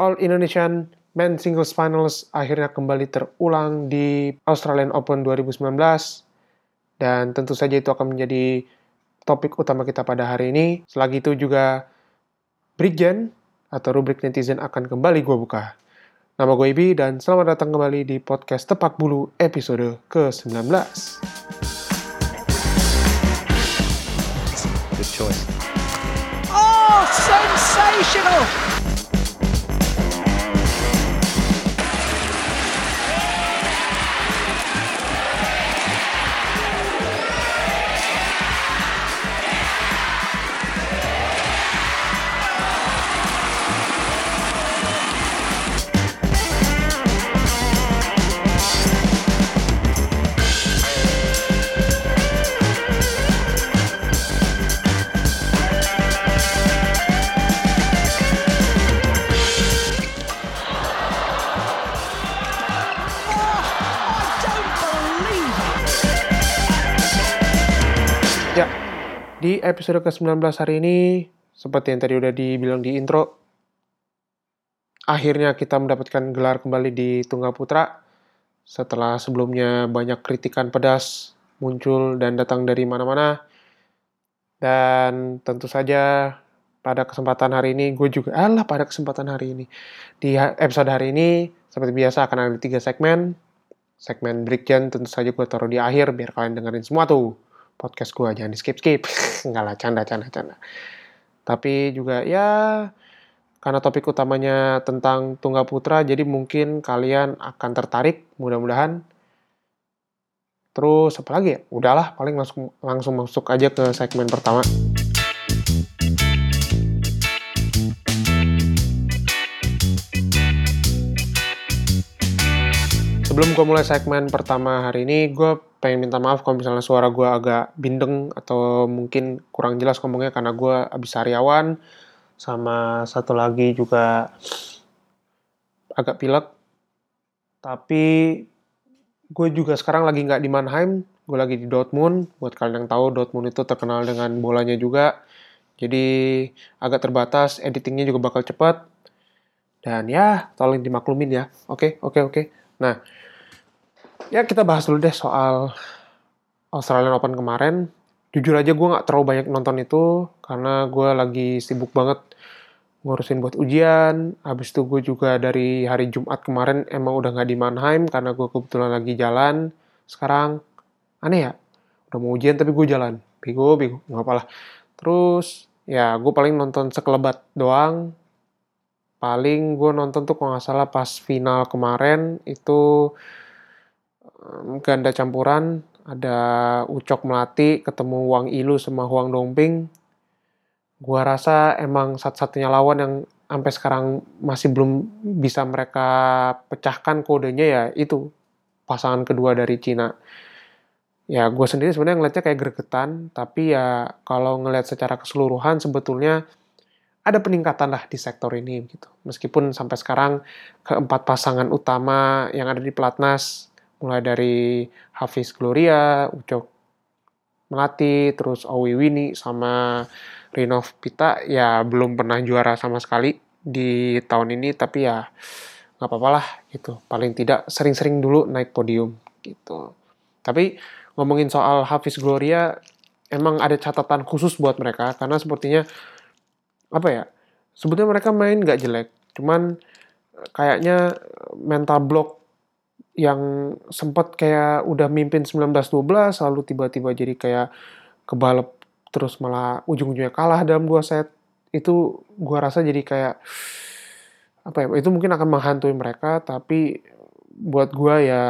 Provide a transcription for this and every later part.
All Indonesian Men Singles Finals akhirnya kembali terulang di Australian Open 2019 dan tentu saja itu akan menjadi topik utama kita pada hari ini. Selagi itu juga Brigjen atau rubrik netizen akan kembali gue buka. Nama gue Ibi dan selamat datang kembali di podcast Tepak Bulu episode ke-19. Good choice. Oh, sensational! Ya, di episode ke-19 hari ini, seperti yang tadi udah dibilang di intro, akhirnya kita mendapatkan gelar kembali di Tunggal Putra setelah sebelumnya banyak kritikan pedas muncul dan datang dari mana-mana. Dan tentu saja pada kesempatan hari ini, gue juga, alah pada kesempatan hari ini, di episode hari ini, seperti biasa akan ada tiga segmen. Segmen Breakdown tentu saja gue taruh di akhir biar kalian dengerin semua tuh podcast gue jangan di skip. Skip nggak lah canda canda canda. Tapi juga ya karena topik utamanya tentang tunggal putra jadi mungkin kalian akan tertarik mudah-mudahan. Terus apa lagi ya? Udahlah paling langsung langsung masuk aja ke segmen pertama. Sebelum gue mulai segmen pertama hari ini, gue pengen minta maaf kalau misalnya suara gue agak bindeng atau mungkin kurang jelas ngomongnya karena gue abis sariawan sama satu lagi juga agak pilek. Tapi gue juga sekarang lagi nggak di Mannheim, gue lagi di Dortmund. Buat kalian yang tahu, Dortmund itu terkenal dengan bolanya juga. Jadi agak terbatas, editingnya juga bakal cepat. Dan ya, tolong dimaklumin ya. Oke, oke, oke. Nah, ya kita bahas dulu deh soal Australian Open kemarin. Jujur aja gue nggak terlalu banyak nonton itu karena gue lagi sibuk banget ngurusin buat ujian. Habis itu gue juga dari hari Jumat kemarin emang udah nggak di Mannheim karena gue kebetulan lagi jalan. Sekarang aneh ya, udah mau ujian tapi gue jalan. Bego, bego, nggak apa-apa lah. Terus ya gue paling nonton sekelebat doang. Paling gue nonton tuh kalau nggak salah pas final kemarin itu ganda campuran ada Ucok Melati ketemu Wang Ilu sama Huang Dongping. Gua rasa emang satu-satunya lawan yang sampai sekarang masih belum bisa mereka pecahkan kodenya ya itu pasangan kedua dari Cina. Ya gue sendiri sebenarnya ngeliatnya kayak gregetan, tapi ya kalau ngeliat secara keseluruhan sebetulnya ada peningkatan lah di sektor ini gitu. Meskipun sampai sekarang keempat pasangan utama yang ada di pelatnas mulai dari Hafiz Gloria, Ucok Melati, terus Owi Wini sama Rinov Pita ya belum pernah juara sama sekali di tahun ini tapi ya nggak apa-apa lah gitu. Paling tidak sering-sering dulu naik podium gitu. Tapi ngomongin soal Hafiz Gloria emang ada catatan khusus buat mereka karena sepertinya apa ya sebetulnya mereka main nggak jelek cuman kayaknya mental block yang sempat kayak udah mimpin 19-12 lalu tiba-tiba jadi kayak kebalap terus malah ujung-ujungnya kalah dalam dua set. Itu gua rasa jadi kayak apa ya itu mungkin akan menghantui mereka tapi buat gua ya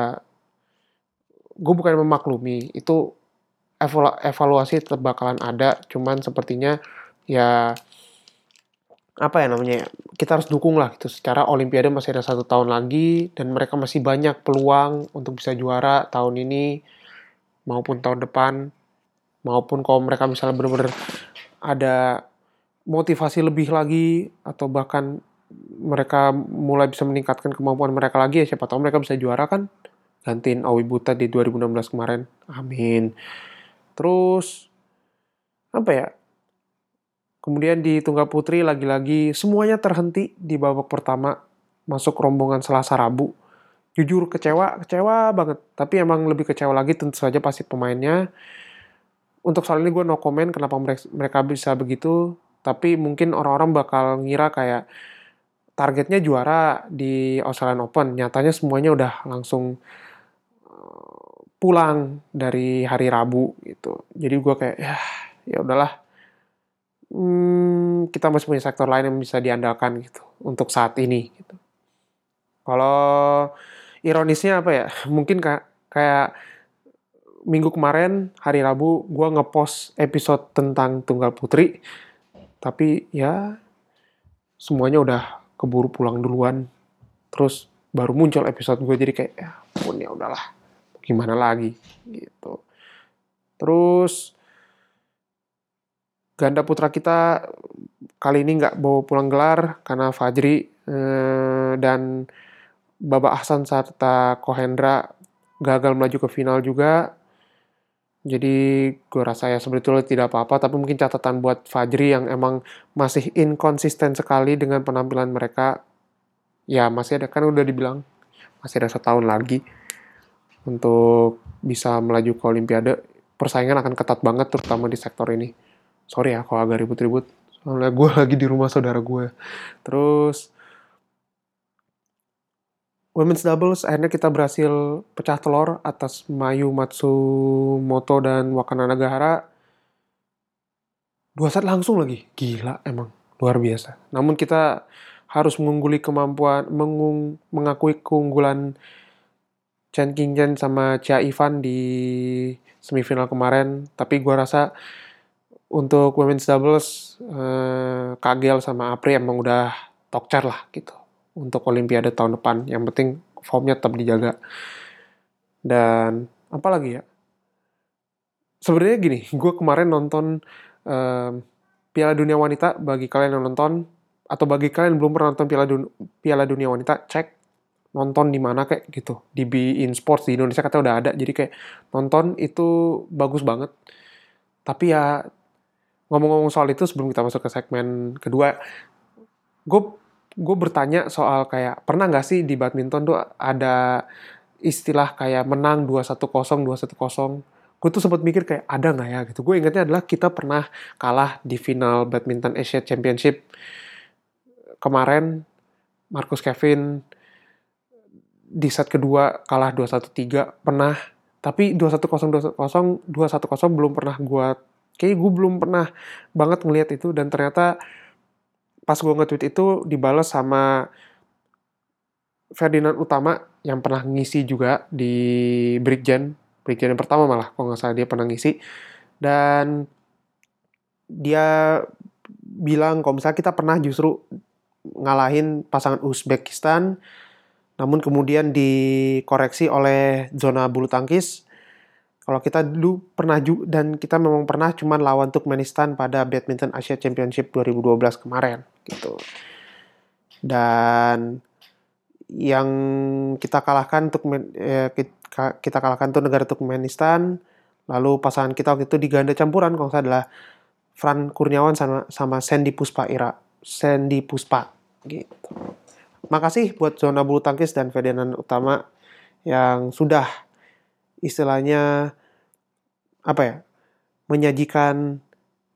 gue bukan memaklumi. Itu evalu- evaluasi tetap bakalan ada cuman sepertinya ya apa ya namanya ya, kita harus dukung lah gitu. Secara olimpiade masih ada satu tahun lagi dan mereka masih banyak peluang untuk bisa juara tahun ini maupun tahun depan. Maupun kalau mereka misalnya benar-benar ada motivasi lebih lagi atau bahkan mereka mulai bisa meningkatkan kemampuan mereka lagi ya siapa tahu mereka bisa juara kan? Gantiin Awi Buta di 2016 kemarin. Amin. Terus apa ya Kemudian di tunggal putri lagi-lagi semuanya terhenti di babak pertama masuk rombongan Selasa Rabu. Jujur kecewa, kecewa banget. Tapi emang lebih kecewa lagi tentu saja pasti pemainnya. Untuk soal ini gue no comment kenapa mereka bisa begitu. Tapi mungkin orang-orang bakal ngira kayak targetnya juara di Australian Open. Nyatanya semuanya udah langsung eh, pulang dari hari Rabu gitu. Jadi gue kayak ya ya udahlah hmm, kita masih punya sektor lain yang bisa diandalkan gitu untuk saat ini gitu. Kalau ironisnya apa ya? Mungkin kayak minggu kemarin hari Rabu gue ngepost episode tentang tunggal putri, tapi ya semuanya udah keburu pulang duluan. Terus baru muncul episode gue jadi kayak ya pun ya udahlah gimana lagi gitu. Terus ganda putra kita kali ini nggak bawa pulang gelar karena Fajri eh, dan Baba Ahsan serta Kohendra gagal melaju ke final juga. Jadi gue rasa ya sebetulnya tidak apa-apa, tapi mungkin catatan buat Fajri yang emang masih inkonsisten sekali dengan penampilan mereka. Ya masih ada, kan udah dibilang, masih ada setahun lagi untuk bisa melaju ke Olimpiade. Persaingan akan ketat banget terutama di sektor ini sorry ya kalau agak ribut-ribut. Soalnya gue lagi di rumah saudara gue terus women's doubles akhirnya kita berhasil pecah telur atas Mayu Matsumoto dan Wakana Nagahara. Dua set langsung lagi. Gila emang luar biasa. Namun kita harus mengungguli kemampuan mengung, mengakui keunggulan Chen Qingchen sama Chia Ivan di semifinal kemarin. Tapi gue rasa untuk women's doubles eh, Kagel sama Apri emang udah tokcer lah gitu untuk Olimpiade tahun depan. Yang penting formnya tetap dijaga. Dan apa lagi ya? Sebenarnya gini, gue kemarin nonton eh, Piala Dunia Wanita bagi kalian yang nonton atau bagi kalian yang belum pernah nonton Piala, Dun Piala Dunia Wanita, cek nonton di mana kayak gitu di Be In Sports di Indonesia katanya udah ada jadi kayak nonton itu bagus banget tapi ya ngomong-ngomong soal itu sebelum kita masuk ke segmen kedua, gue gue bertanya soal kayak pernah nggak sih di badminton tuh ada istilah kayak menang 2-1-0, 2-1-0. Gue tuh sempat mikir kayak ada nggak ya gitu. Gue ingatnya adalah kita pernah kalah di final badminton Asia Championship kemarin Marcus Kevin di set kedua kalah 2-1-3 pernah tapi 2-1-0 2-1-0 2-1-0 belum pernah gue kayak gue belum pernah banget ngelihat itu dan ternyata pas gue nge-tweet itu dibalas sama Ferdinand Utama yang pernah ngisi juga di Brigjen Brigjen yang pertama malah kalau nggak salah dia pernah ngisi. Dan dia bilang kalau misalnya kita pernah justru ngalahin pasangan Uzbekistan namun kemudian dikoreksi oleh zona bulu tangkis kalau kita dulu pernah ju dan kita memang pernah cuman lawan Turkmenistan pada Badminton Asia Championship 2012 kemarin gitu. Dan yang kita kalahkan untuk eh, kita kalahkan tuh negara Turkmenistan. Lalu pasangan kita waktu itu di ganda campuran kalau saya adalah Fran Kurniawan sama sama Sandy Puspa Ira. Sandy Puspa gitu. Makasih buat zona bulu tangkis dan Ferdinand Utama yang sudah istilahnya apa ya menyajikan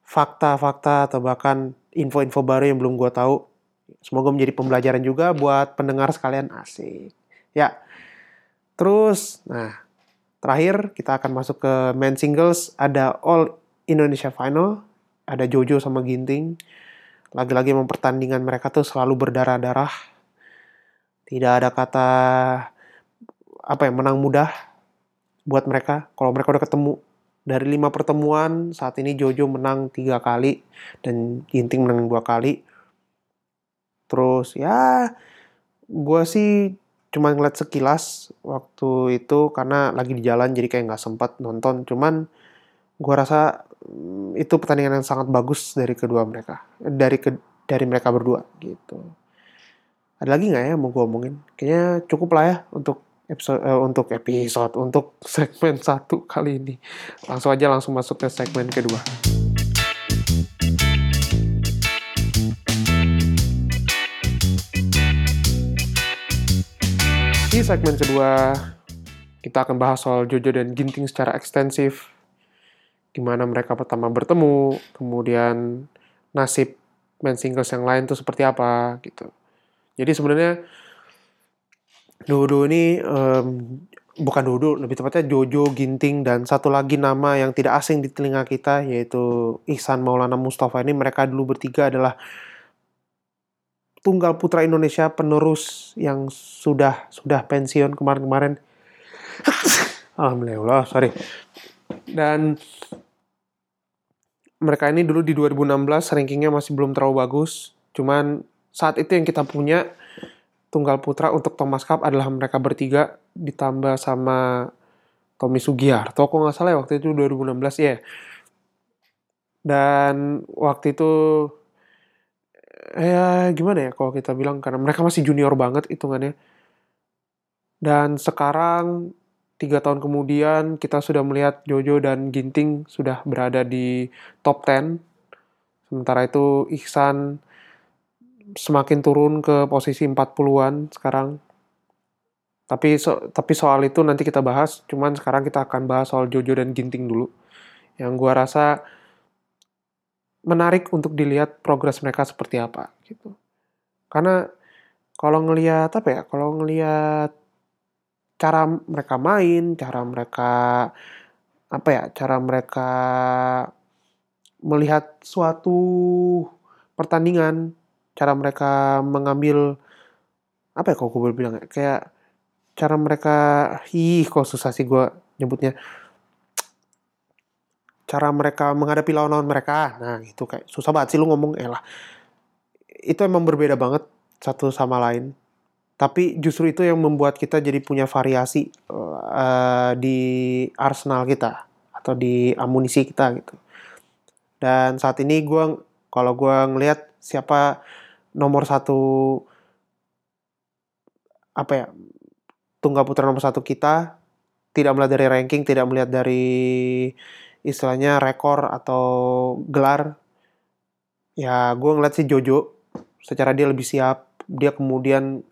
fakta-fakta atau bahkan info-info baru yang belum gue tahu. Semoga menjadi pembelajaran juga buat pendengar sekalian asik. Ya, terus, nah terakhir kita akan masuk ke main singles. Ada All Indonesia Final, ada Jojo sama Ginting. Lagi-lagi memang pertandingan mereka tuh selalu berdarah-darah. Tidak ada kata apa ya menang mudah buat mereka kalau mereka udah ketemu dari lima pertemuan saat ini Jojo menang tiga kali dan Ginting menang dua kali. Terus ya gue sih cuma ngeliat sekilas waktu itu karena lagi di jalan jadi kayak nggak sempat nonton. Cuman gue rasa mm, itu pertandingan yang sangat bagus dari kedua mereka dari ke dari mereka berdua gitu. Ada lagi nggak ya mau gue omongin? Kayaknya cukup lah ya untuk episode uh, untuk episode untuk segmen satu kali ini. Langsung aja langsung masuk ke segmen kedua. Di segmen kedua kita akan bahas soal Jojo dan Ginting secara ekstensif. Gimana mereka pertama bertemu, kemudian nasib main singles yang lain tuh seperti apa gitu. Jadi sebenarnya Dodo ini em, bukan Dodo, lebih tepatnya Jojo, Ginting, dan satu lagi nama yang tidak asing di telinga kita yaitu Ihsan Maulana Mustafa ini mereka dulu bertiga adalah tunggal putra Indonesia penerus yang sudah sudah pensiun kemarin-kemarin. Alhamdulillah, sorry. Dan mereka ini dulu di 2016 rankingnya masih belum terlalu bagus. Cuman saat itu yang kita punya tunggal putra untuk Thomas Cup adalah mereka bertiga ditambah sama Tommy Sugiarto kok nggak salah ya waktu itu 2016 ya. Dan waktu itu ya gimana ya kalau kita bilang karena mereka masih junior banget hitungannya. Dan sekarang tiga tahun kemudian kita sudah melihat Jojo dan Ginting sudah berada di top 10. Sementara itu Ihsan semakin turun ke posisi 40-an sekarang. Tapi so, tapi soal itu nanti kita bahas, cuman sekarang kita akan bahas soal Jojo dan Ginting dulu. Yang gua rasa menarik untuk dilihat progres mereka seperti apa gitu. Karena kalau ngelihat apa ya? Kalau ngelihat cara mereka main, cara mereka apa ya? Cara mereka melihat suatu pertandingan, cara mereka mengambil apa ya kalau gue boleh bilang ya? Kayak cara mereka ih kok susah sih gue nyebutnya. Cara mereka menghadapi lawan-lawan mereka. Nah itu kayak susah banget sih lu ngomong elah itu emang berbeda banget satu sama lain. Tapi justru itu yang membuat kita jadi punya variasi uh, di arsenal kita atau di amunisi kita gitu. Dan saat ini gue kalau gue ngelihat siapa nomor satu apa ya tunggal putra nomor satu kita tidak melihat dari ranking, tidak melihat dari istilahnya rekor atau gelar. Ya, gue ngeliat sih Jojo. Secara dia lebih siap. Dia kemudian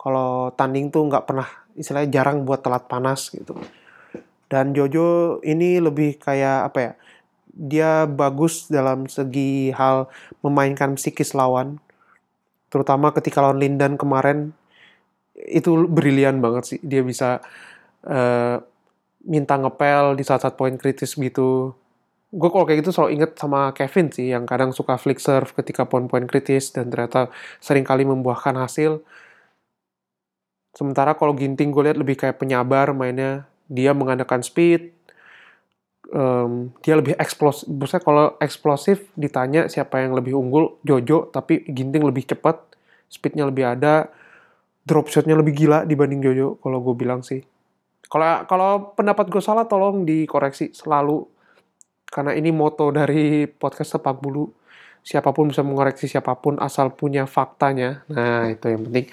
kalau tanding tuh nggak pernah istilahnya jarang buat telat panas gitu. Dan Jojo ini lebih kayak apa ya? Dia bagus dalam segi hal memainkan psikis lawan. Terutama ketika lawan Lindan kemarin itu brilian banget sih. Dia bisa uh, minta ngepel di saat-saat poin kritis gitu. Gue kalau kayak gitu selalu inget sama Kevin sih yang kadang suka flick serve ketika poin-poin kritis dan ternyata sering kali membuahkan hasil. Sementara kalau Ginting gue lihat lebih kayak penyabar mainnya. Dia mengandalkan speed um, dia lebih eksplosif Maksudnya kalau eksplosif ditanya siapa yang lebih unggul Jojo tapi Ginting lebih cepat speednya lebih ada drop shotnya lebih gila dibanding Jojo kalau gue bilang sih. Kalau kalau pendapat gue salah tolong dikoreksi selalu karena ini moto dari podcast sepak bulu. Siapa pun bisa mengoreksi siapa pun asal punya faktanya. Nah, itu yang penting.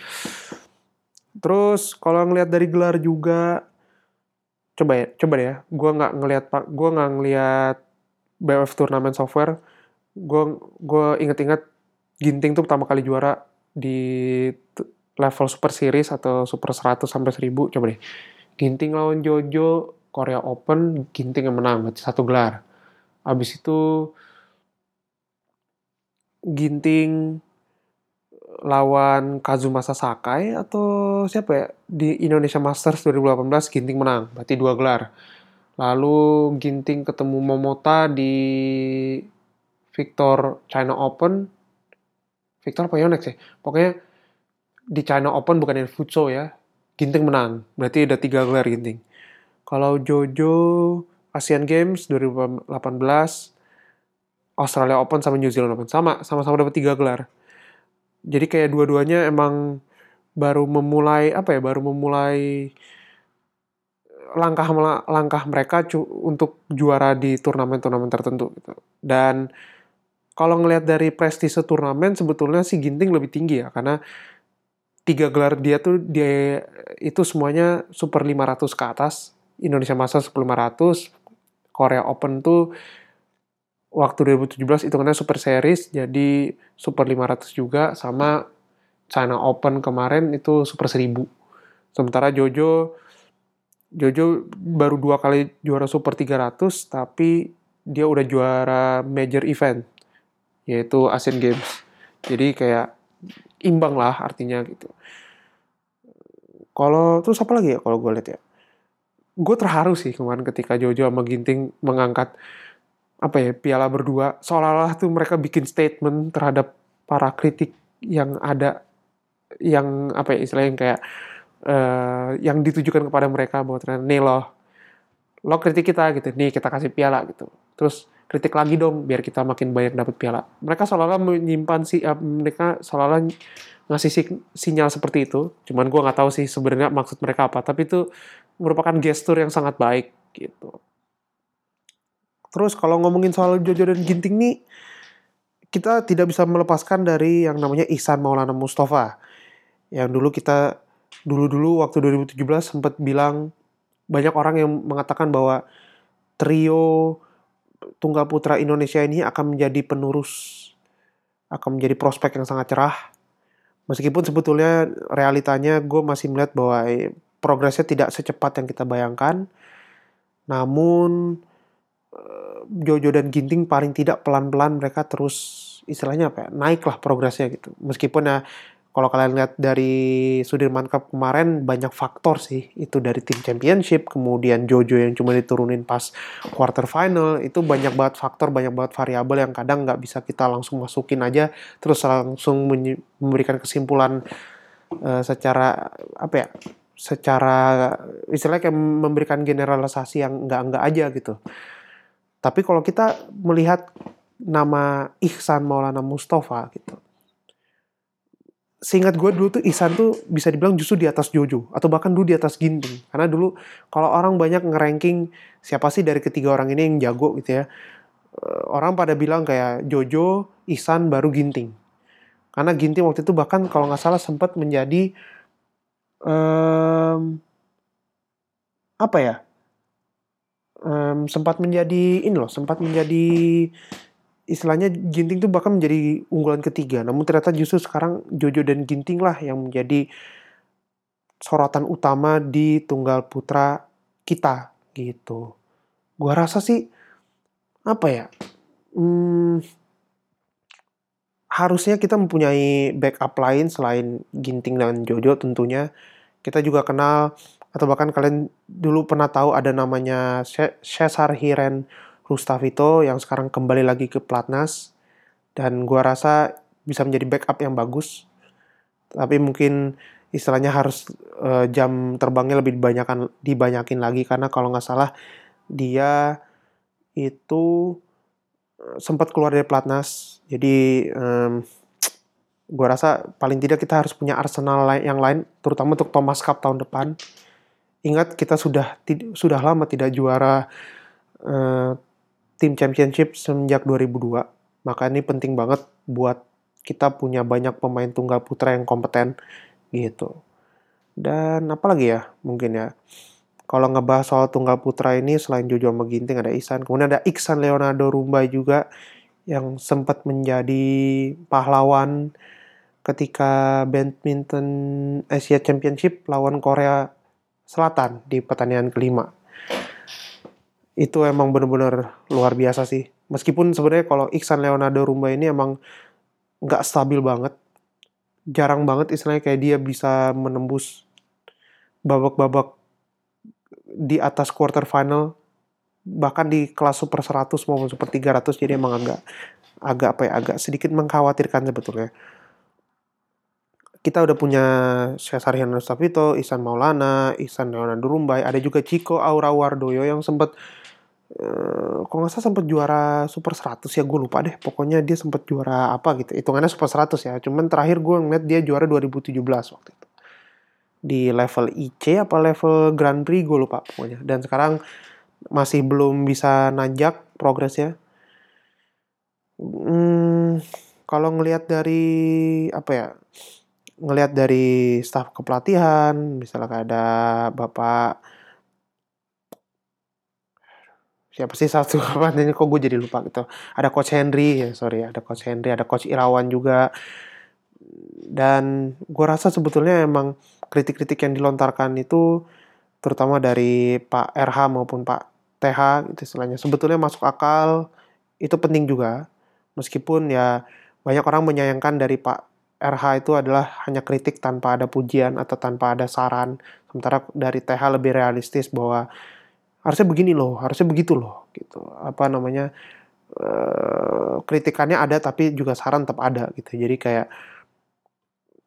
Terus kalau ngelihat dari gelar juga coba ya, coba ya. Gue nggak ngelihat pak, gue nggak ngelihat BF turnamen software. Gue gue inget-inget Ginting tuh pertama kali juara di level Super Series atau Super 100 sampai 1000 coba deh. Ginting lawan Jojo Korea Open Ginting yang menang berarti satu gelar. Abis itu Ginting lawan Kazumasa Sakai atau siapa ya di Indonesia Masters 2018 Ginting menang berarti dua gelar. Lalu Ginting ketemu Momota di Victor China Open. Victor apa Yonex ya? Pokoknya di China Open bukan yang Futso ya. Ginting menang. Berarti ada tiga gelar Ginting. Kalau Jojo Asian Games 2018, Australia Open sama New Zealand Open sama, sama-sama dapat tiga gelar. Jadi kayak dua-duanya emang baru memulai apa ya, baru memulai langkah langkah mereka untuk juara di turnamen-turnamen tertentu gitu. Dan kalau ngelihat dari prestise turnamen sebetulnya si Ginting lebih tinggi ya karena tiga gelar dia tuh dia itu semuanya super 500 ke atas. Indonesia Masters 500, Korea Open tuh waktu 2017 itu karena Super Series jadi Super 500 juga sama China Open kemarin itu Super 1000. Sementara Jojo Jojo baru dua kali juara Super 300 tapi dia udah juara major event yaitu Asian Games. Jadi kayak imbang lah artinya gitu. Kalau terus apa lagi ya kalau gue lihat ya? Gue terharu sih kemarin ketika Jojo sama Ginting mengangkat apa ya piala berdua. Seolah-olah tuh mereka bikin statement terhadap para kritik yang ada yang apa ya istilahnya yang kayak uh, yang ditujukan kepada mereka bahwa ternyata nih loh lo kritik kita gitu nih kita kasih piala gitu. Terus kritik lagi dong biar kita makin banyak dapat piala. Mereka seolah-olah menyimpan si uh, mereka seolah-olah ngasih si, sinyal seperti itu. Cuman gue nggak tahu sih sebenarnya maksud mereka apa tapi itu merupakan gestur yang sangat baik gitu terus kalau ngomongin soal Jojo dan Ginting nih kita tidak bisa melepaskan dari yang namanya Ihsan Maulana Mustafa. Yang dulu kita dulu-dulu waktu 2017 sempat bilang banyak orang yang mengatakan bahwa trio tunggal putra Indonesia ini akan menjadi penerus akan menjadi prospek yang sangat cerah. Meskipun sebetulnya realitanya gue masih melihat bahwa eh, progresnya tidak secepat yang kita bayangkan. Namun Jojo dan Ginting paling tidak pelan-pelan mereka terus istilahnya apa ya naiklah progresnya gitu. Meskipun ya kalau kalian lihat dari Sudirman Cup kemarin banyak faktor sih. Itu dari tim championship kemudian Jojo yang cuma diturunin pas quarter final itu banyak banget faktor banyak banget variabel yang kadang nggak bisa kita langsung masukin aja. Terus langsung memberikan kesimpulan uh, secara apa ya secara istilahnya kayak memberikan generalisasi yang enggak-enggak aja gitu. Tapi kalau kita melihat nama Ihsan Maulana Mustafa gitu seingat gue dulu tuh Ihsan tuh bisa dibilang justru di atas Jojo atau bahkan dulu di atas Ginting. Karena dulu kalau orang banyak ngeranking siapa sih dari ketiga orang ini yang jago gitu ya eh, orang pada bilang kayak Jojo, Ihsan baru Ginting. Karena Ginting waktu itu bahkan kalau nggak salah sempat menjadi um, apa ya um, sempat menjadi ini loh sempat menjadi istilahnya Ginting tuh bahkan menjadi unggulan ketiga. Namun ternyata justru sekarang Jojo dan Ginting lah yang menjadi sorotan utama di tunggal putra kita gitu. Gua rasa sih apa ya? Hmm, harusnya kita mempunyai backup lain selain Ginting dan Jojo tentunya. Kita juga kenal atau bahkan kalian dulu pernah tahu ada namanya Cesar Hiren Rustavito yang sekarang kembali lagi ke Platnas dan gua rasa bisa menjadi backup yang bagus. Tapi mungkin istilahnya harus uh, jam terbangnya lebih dibanyakan dibanyakin lagi karena kalau nggak salah dia itu eh, sempat keluar dari Platnas. Jadi um, gue rasa paling tidak kita harus punya arsenal yang lain, terutama untuk Thomas Cup tahun depan. Ingat kita sudah sudah lama tidak juara uh, tim championship semenjak 2002. Maka ini penting banget buat kita punya banyak pemain tunggal putra yang kompeten gitu. Dan apa lagi ya mungkin ya. Kalau ngebahas soal tunggal putra ini selain Jojo sama Ginting ada Isan. Kemudian ada Iksan Leonardo Rumbai juga yang sempat menjadi pahlawan ketika badminton Asia Championship lawan Korea Selatan di pertandingan kelima itu emang bener-bener luar biasa sih. Meskipun sebenarnya kalau Iksan Leonardo Rumba ini emang nggak stabil banget. Jarang banget istilahnya kayak dia bisa menembus babak-babak di atas quarter final bahkan di kelas super 100 maupun super 300 jadi emang agak agak apa ya agak sedikit mengkhawatirkan sebetulnya kita udah punya Cesar Hiano Savito, Isan Maulana, Isan Leonardo Rumbai, ada juga Chico Aura Wardoyo yang sempat Uh, kalau nggak salah sempat juara Super 100 ya gue lupa deh. Pokoknya dia sempat juara apa gitu. Hitungannya Super 100 ya. Cuman terakhir gue ngeliat dia juara 2017 waktu itu. Di level IC apa level Grand Prix gue lupa pokoknya. Dan sekarang masih belum bisa nanjak progresnya. Hmm, kalau ngelihat dari apa ya ngelihat dari staff kepelatihan misalnya ada bapak siapa sih satu ini kok gue jadi lupa gitu. Ada coach Henry ya sorry ada coach Henry ada coach Irawan juga. Dan gue rasa sebetulnya emang kritik-kritik yang dilontarkan itu terutama dari Pak RH maupun Pak TH gitu istilahnya sebetulnya masuk akal. Itu penting juga. Meskipun ya banyak orang menyayangkan dari Pak RH itu adalah hanya kritik tanpa ada pujian atau tanpa ada saran. Sementara dari TH lebih realistis bahwa harusnya begini loh harusnya begitu loh gitu. Apa namanya uh, kritikannya ada tapi juga saran tetap ada gitu. Jadi kayak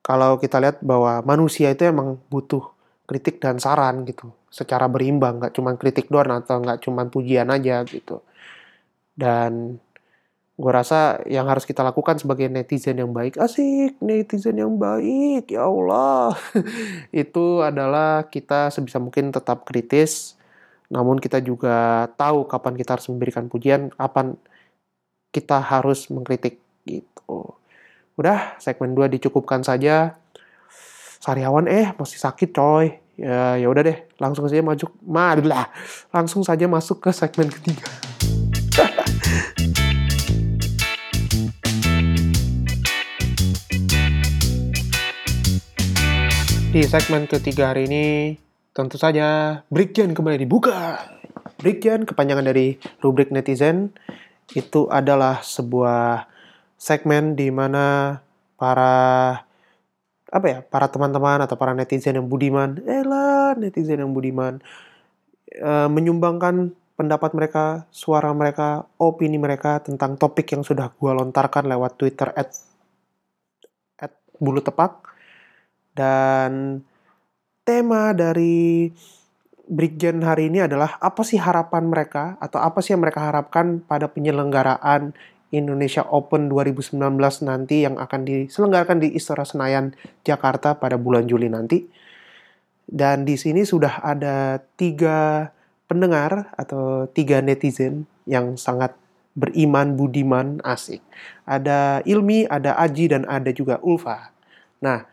kalau kita lihat bahwa manusia itu emang butuh kritik dan saran gitu. Secara berimbang nggak cuma kritik doang atau nggak cuma pujian aja gitu. Dan gue rasa yang harus kita lakukan sebagai netizen yang baik asik netizen yang baik ya Allah itu adalah kita sebisa mungkin tetap kritis namun kita juga tahu kapan kita harus memberikan pujian kapan kita harus mengkritik gitu Udah, segmen 2 dicukupkan saja. Sariawan eh masih sakit coy. Ya ya udah deh, langsung saja maju malah langsung saja masuk ke segmen ketiga. Di segmen ketiga hari ini, tentu saja Brigjen kembali dibuka. Brigjen kepanjangan dari rubrik netizen itu adalah sebuah segmen di mana para apa ya para teman-teman atau para netizen yang budiman, elah netizen yang budiman e, menyumbangkan pendapat mereka, suara mereka, opini mereka tentang topik yang sudah gue lontarkan lewat Twitter at, at bulu tepak dan tema dari Brigjen hari ini adalah apa sih harapan mereka atau apa sih yang mereka harapkan pada penyelenggaraan Indonesia Open 2019 nanti yang akan diselenggarakan di Istora Senayan, Jakarta pada bulan Juli nanti. Dan di sini sudah ada tiga pendengar atau tiga netizen yang sangat beriman, budiman, asik. Ada Ilmi, ada Aji, dan ada juga Ulfa. Nah,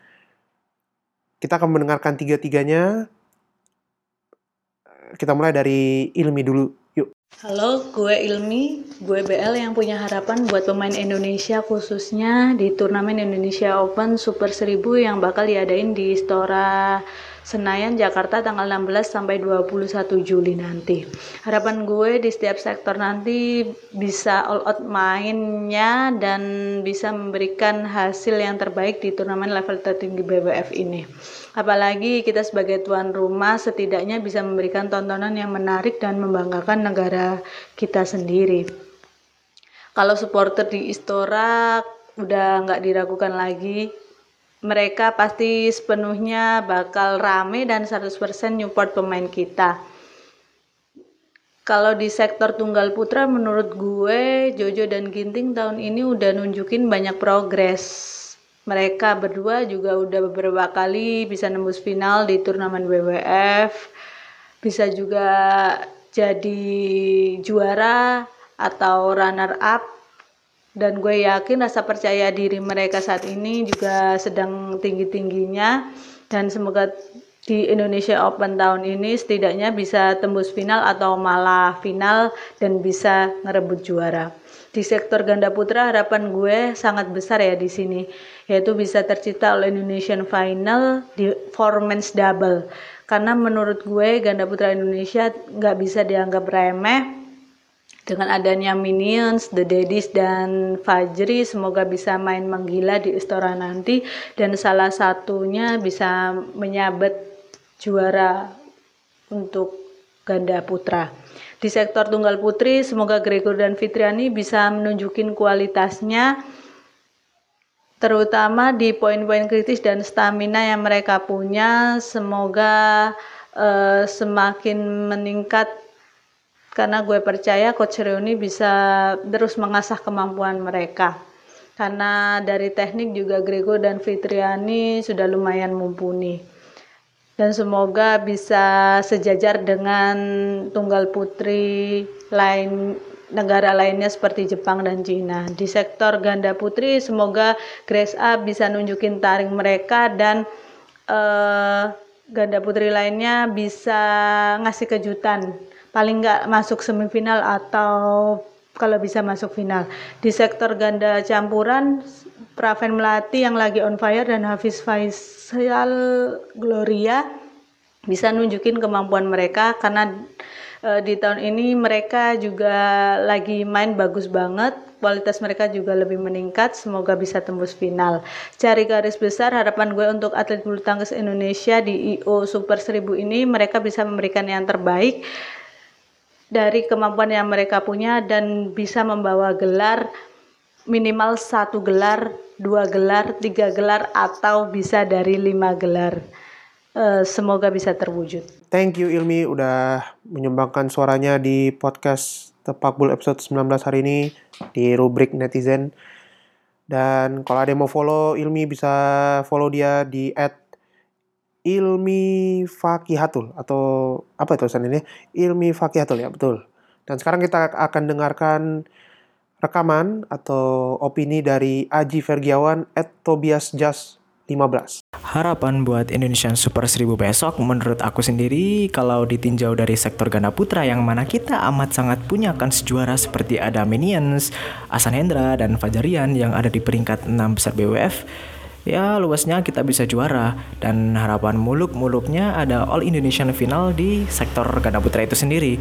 kita akan mendengarkan tiga-tiganya. Kita mulai dari Ilmi dulu. Halo, gue Ilmi, gue BL yang punya harapan buat pemain Indonesia khususnya di turnamen Indonesia Open Super 1000 yang bakal diadain di Istora Senayan, Jakarta tanggal 16 sampai 21 Juli nanti. Harapan gue di setiap sektor nanti bisa all out mainnya dan bisa memberikan hasil yang terbaik di turnamen level tertinggi BWF ini. Apalagi kita sebagai tuan rumah setidaknya bisa memberikan tontonan yang menarik dan membanggakan negara kita sendiri. Kalau supporter di Istora udah nggak diragukan lagi, mereka pasti sepenuhnya bakal rame dan 100% support pemain kita. Kalau di sektor tunggal putra menurut gue Jojo dan Ginting tahun ini udah nunjukin banyak progres mereka berdua juga udah beberapa kali bisa nembus final di turnamen WWF bisa juga jadi juara atau runner up dan gue yakin rasa percaya diri mereka saat ini juga sedang tinggi-tingginya dan semoga di Indonesia Open tahun ini setidaknya bisa tembus final atau malah final dan bisa ngerebut juara. Di sektor ganda putra harapan gue sangat besar ya di sini yaitu bisa tercipta oleh Indonesian Final di four men's double. Karena menurut gue ganda putra Indonesia nggak bisa dianggap remeh dengan adanya Minions, The Daddies dan Fajri semoga bisa main menggila di Istora nanti dan salah satunya bisa menyabet juara untuk ganda putra. Di sektor tunggal putri, semoga Gregor dan Fitriani bisa menunjukin kualitasnya terutama di poin-poin kritis dan stamina yang mereka punya. Semoga uh, semakin meningkat karena gue percaya Coach Reuni bisa terus mengasah kemampuan mereka. Karena dari teknik juga Gregor dan Fitriani sudah lumayan mumpuni dan semoga bisa sejajar dengan tunggal putri lain negara lainnya seperti Jepang dan Cina. Di sektor ganda putri semoga Grace A bisa nunjukin taring mereka dan uh, ganda putri lainnya bisa ngasih kejutan. Paling nggak masuk semifinal atau kalau bisa masuk final. Di sektor ganda campuran Praven Melati yang lagi on fire dan Hafiz Faisal Gloria bisa nunjukin kemampuan mereka karena uh, di tahun ini mereka juga lagi main bagus banget kualitas mereka juga lebih meningkat semoga bisa tembus final cari garis besar harapan gue untuk atlet bulu tangkis Indonesia di IO Super 1000 ini mereka bisa memberikan yang terbaik dari kemampuan yang mereka punya dan bisa membawa gelar minimal satu gelar, dua gelar, tiga gelar atau bisa dari lima gelar. Uh, semoga bisa terwujud. Thank you Ilmi udah menyumbangkan suaranya di podcast Tepak Bul episode 19 hari ini di rubrik netizen. Dan kalau ada yang mau follow Ilmi bisa follow dia di at Ilmi Fakihatul atau apa tulisan ini? Ilmi Fakihatul ya, betul. Dan sekarang kita akan dengarkan rekaman atau opini dari Aji Fergiawan at Tobias Jas 15. Harapan buat Indonesian Super 1000 besok menurut aku sendiri kalau ditinjau dari sektor ganda putra yang mana kita amat sangat punya kan sejuara seperti ada Minions, Asan Hendra, dan Fajarian yang ada di peringkat 6 besar BWF ya luasnya kita bisa juara dan harapan muluk-muluknya ada All Indonesian Final di sektor ganda putra itu sendiri.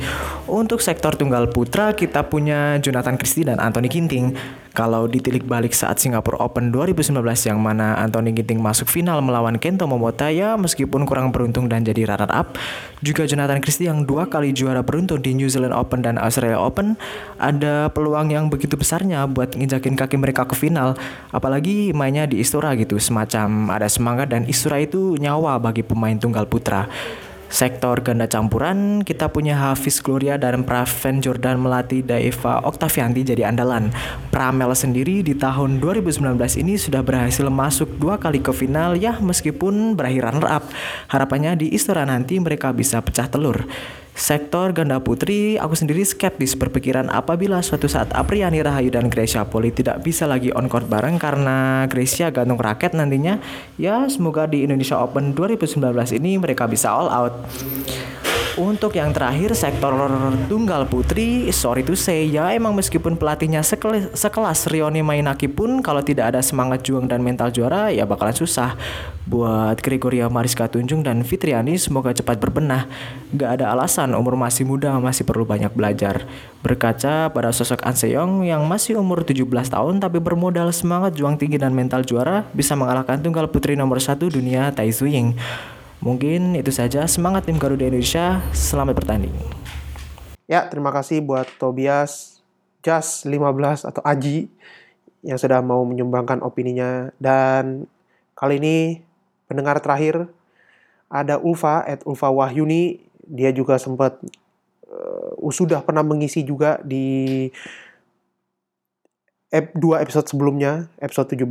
Untuk sektor tunggal putra kita punya Jonathan Christie dan Anthony Ginting. Kalau ditilik balik saat Singapore Open 2019 yang mana Anthony Ginting masuk final melawan Kento Momota ya meskipun kurang beruntung dan jadi runner up. Juga Jonathan Christie yang dua kali juara beruntun di New Zealand Open dan Australia Open ada peluang yang begitu besarnya buat nginjakin kaki mereka ke final. Apalagi mainnya di Istora gitu semacam ada semangat dan Istora itu nyawa bagi pemain tunggal putra. Sektor ganda campuran, kita punya Hafiz Gloria dan Praven Jordan Melati Daeva Oktavianti jadi andalan. Pramel sendiri di tahun 2019 ini sudah berhasil masuk dua kali ke final ya meskipun berakhir runner up. Harapannya di Istora nanti mereka bisa pecah telur. Sektor ganda putri, aku sendiri skeptis berpikiran apabila suatu saat Apriani Rahayu dan Gracia Poli tidak bisa lagi on court bareng karena Gracia gantung raket nantinya. Ya, semoga di Indonesia Open 2019 ini mereka bisa all out. Untuk yang terakhir sektor tunggal putri, sorry to say ya emang meskipun pelatihnya sekelas, sekelas Rioni Mainaki pun kalau tidak ada semangat juang dan mental juara ya bakalan susah. Buat Gregoria Mariska Tunjung dan Fitriani semoga cepat berbenah. Gak ada alasan umur masih muda masih perlu banyak belajar. Berkaca pada sosok An Seong yang masih umur 17 tahun tapi bermodal semangat juang tinggi dan mental juara bisa mengalahkan tunggal putri nomor satu dunia Tai Ying. Mungkin itu saja semangat tim Garuda Indonesia. Selamat bertanding. Ya, terima kasih buat Tobias Jas 15 atau Aji yang sudah mau menyumbangkan opininya dan kali ini pendengar terakhir ada Ulfa at Ulfa Wahyuni dia juga sempat uh, sudah pernah mengisi juga di ep 2 episode sebelumnya, episode 17,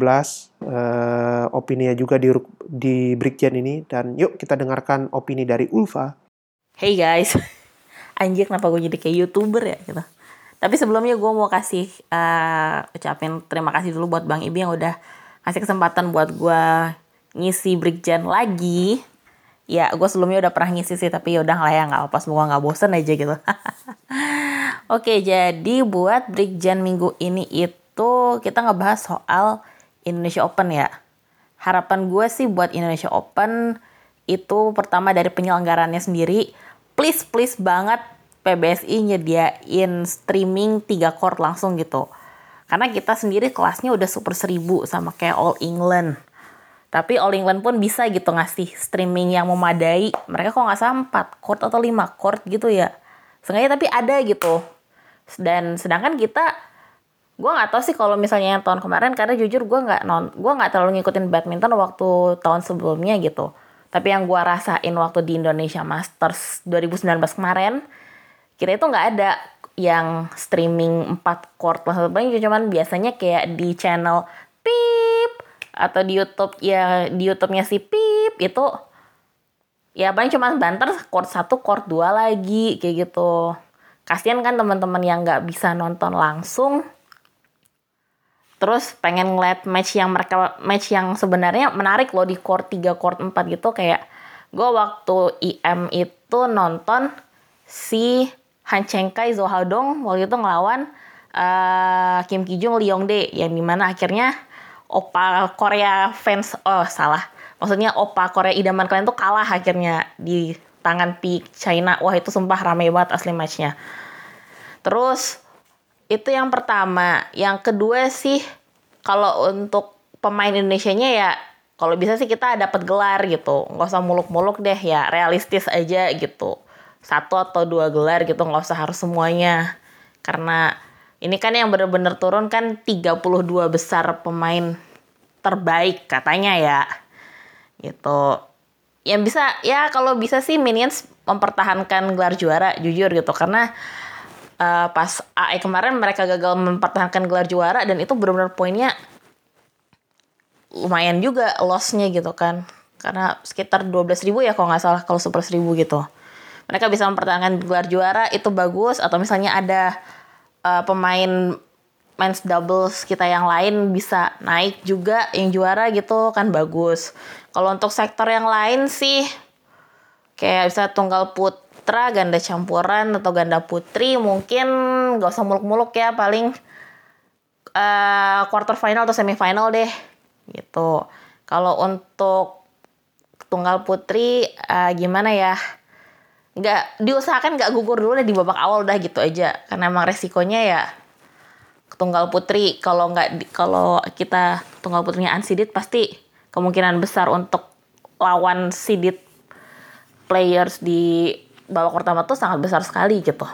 uh, opininya juga di di Brigjen ini dan yuk kita dengarkan opini dari Ulfa. Hey guys, anjir kenapa gue jadi kayak youtuber ya gitu. Tapi sebelumnya gue mau kasih uh, ucapin terima kasih dulu buat Bang Ibi yang udah kasih kesempatan buat gue ngisi Brigjen lagi. Ya, gue sebelumnya udah pernah ngisi sih, tapi yaudah lah ya, nggak apa, semoga nggak bosen aja gitu. Oke, jadi buat Brigjen minggu ini itu itu kita ngebahas soal Indonesia Open ya. Harapan gue sih buat Indonesia Open itu pertama dari penyelenggarannya sendiri, please please banget PBSI nyediain streaming 3 court langsung gitu. Karena kita sendiri kelasnya udah super seribu sama kayak All England. Tapi All England pun bisa gitu ngasih streaming yang memadai. Mereka kok nggak salah 4 court atau 5 court gitu ya. Sengaja tapi ada gitu. Dan sedangkan kita gue nggak tahu sih kalau misalnya yang tahun kemarin karena jujur gue nggak non gue nggak terlalu ngikutin badminton waktu tahun sebelumnya gitu. Tapi yang gue rasain waktu di Indonesia Masters 2019 kemarin kita itu nggak ada yang streaming 4 court lah paling cuman biasanya kayak di channel pip atau di YouTube ya di YouTube-nya si pip itu ya paling cuma banter court satu court dua lagi kayak gitu. Kasian kan teman-teman yang nggak bisa nonton langsung terus pengen ngeliat match yang mereka match yang sebenarnya menarik loh di court 3 court 4 gitu. Kayak gue waktu IM itu nonton si Han Cheng Kai Haodong waktu itu ngelawan uh, Kim Ki Jung Lee Yong Dae. Yang di mana akhirnya opa Korea fans oh salah. Maksudnya opa Korea idaman kalian tuh kalah akhirnya di tangan P China. Wah itu sumpah rame banget asli matchnya. Terus itu yang pertama. Yang kedua sih kalau untuk pemain Indonesia-nya ya kalau bisa sih kita dapat gelar gitu. Nggak usah muluk-muluk deh ya realistis aja gitu. Satu atau dua gelar gitu nggak usah harus semuanya. Karena ini kan yang bener-bener turun kan 32 besar pemain terbaik katanya ya gitu. Yang bisa ya kalau bisa sih Minions mempertahankan gelar juara jujur gitu. Karena uh, pas AE kemarin mereka gagal mempertahankan gelar juara dan itu benar-benar poinnya lumayan juga lossnya gitu kan. Karena sekitar 12 ribu ya kalau nggak salah kalau super seribu gitu. Mereka bisa mempertahankan gelar juara itu bagus. Atau misalnya ada uh, pemain men's doubles kita yang lain bisa naik juga yang juara gitu kan bagus. Kalau untuk sektor yang lain sih kayak bisa tunggal putra, ganda campuran atau ganda putri mungkin gak usah muluk-muluk ya paling uh, quarter final atau semifinal deh gitu. Kalau untuk tunggal putri uh, gimana ya? Nggak diusahakan nggak gugur dulu deh di babak awal udah gitu aja karena emang resikonya ya tunggal putri kalau nggak kalau kita tunggal putrinya unseeded pasti kemungkinan besar untuk lawan seeded players di babak pertama tuh sangat besar sekali gitu.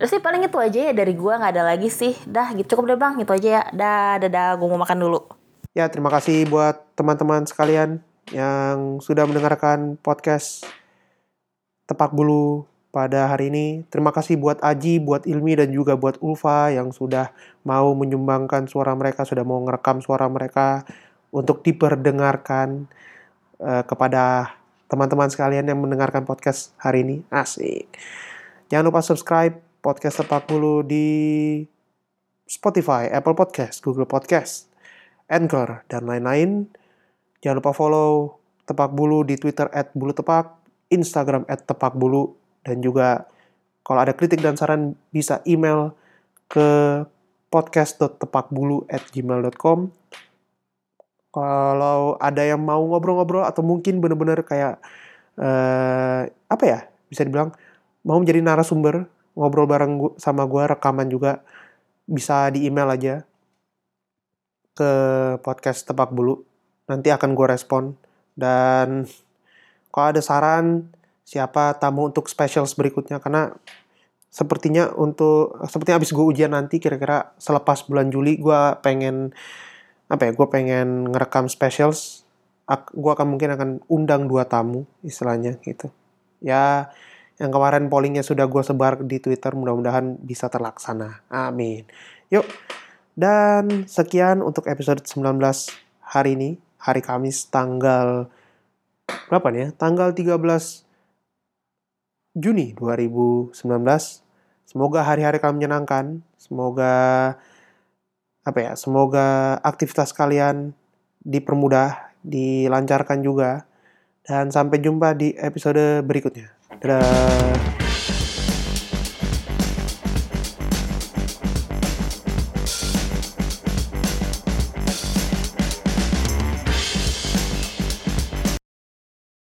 Terus sih paling itu aja ya dari gua nggak ada lagi sih. Dah gitu cukup deh bang itu aja ya. Dah dadah gua mau makan dulu. Ya terima kasih buat teman-teman sekalian yang sudah mendengarkan podcast Tepak Bulu pada hari ini. Terima kasih buat Aji, buat Ilmi, dan juga buat Ulfa yang sudah mau menyumbangkan suara mereka, sudah mau ngerekam suara mereka untuk diperdengarkan uh, kepada teman-teman sekalian yang mendengarkan podcast hari ini. Asik. Jangan lupa subscribe podcast Sepak Bulu di Spotify, Apple Podcast, Google Podcast, Anchor, dan lain-lain. Jangan lupa follow Tepak Bulu di Twitter at Bulu Tepak, Instagram at Tepak Bulu, dan juga kalau ada kritik dan saran bisa email ke podcast.tepakbulu@gmail.com. Kalau ada yang mau ngobrol-ngobrol atau mungkin benar-benar kayak uh, apa ya bisa dibilang mau menjadi narasumber ngobrol bareng gua, sama gue rekaman juga bisa di email aja ke podcast tepak bulu. Nanti akan gue respon. Dan kalau ada saran siapa tamu untuk specials berikutnya. Karena sepertinya untuk sepertinya abis gue ujian nanti kira-kira selepas bulan Juli gue pengen apa ya gue pengen ngerekam specials. Gue akan mungkin akan undang dua tamu istilahnya gitu. Ya yang kemarin pollingnya sudah gue sebar di Twitter mudah-mudahan bisa terlaksana. Amin. Yuk dan sekian untuk episode 19 hari ini hari Kamis tanggal berapa nih ya? Tanggal 13 Juni 2019. Semoga hari-hari kalian menyenangkan. Semoga apa ya? Semoga aktivitas kalian dipermudah, dilancarkan juga. Dan sampai jumpa di episode berikutnya. Dadah.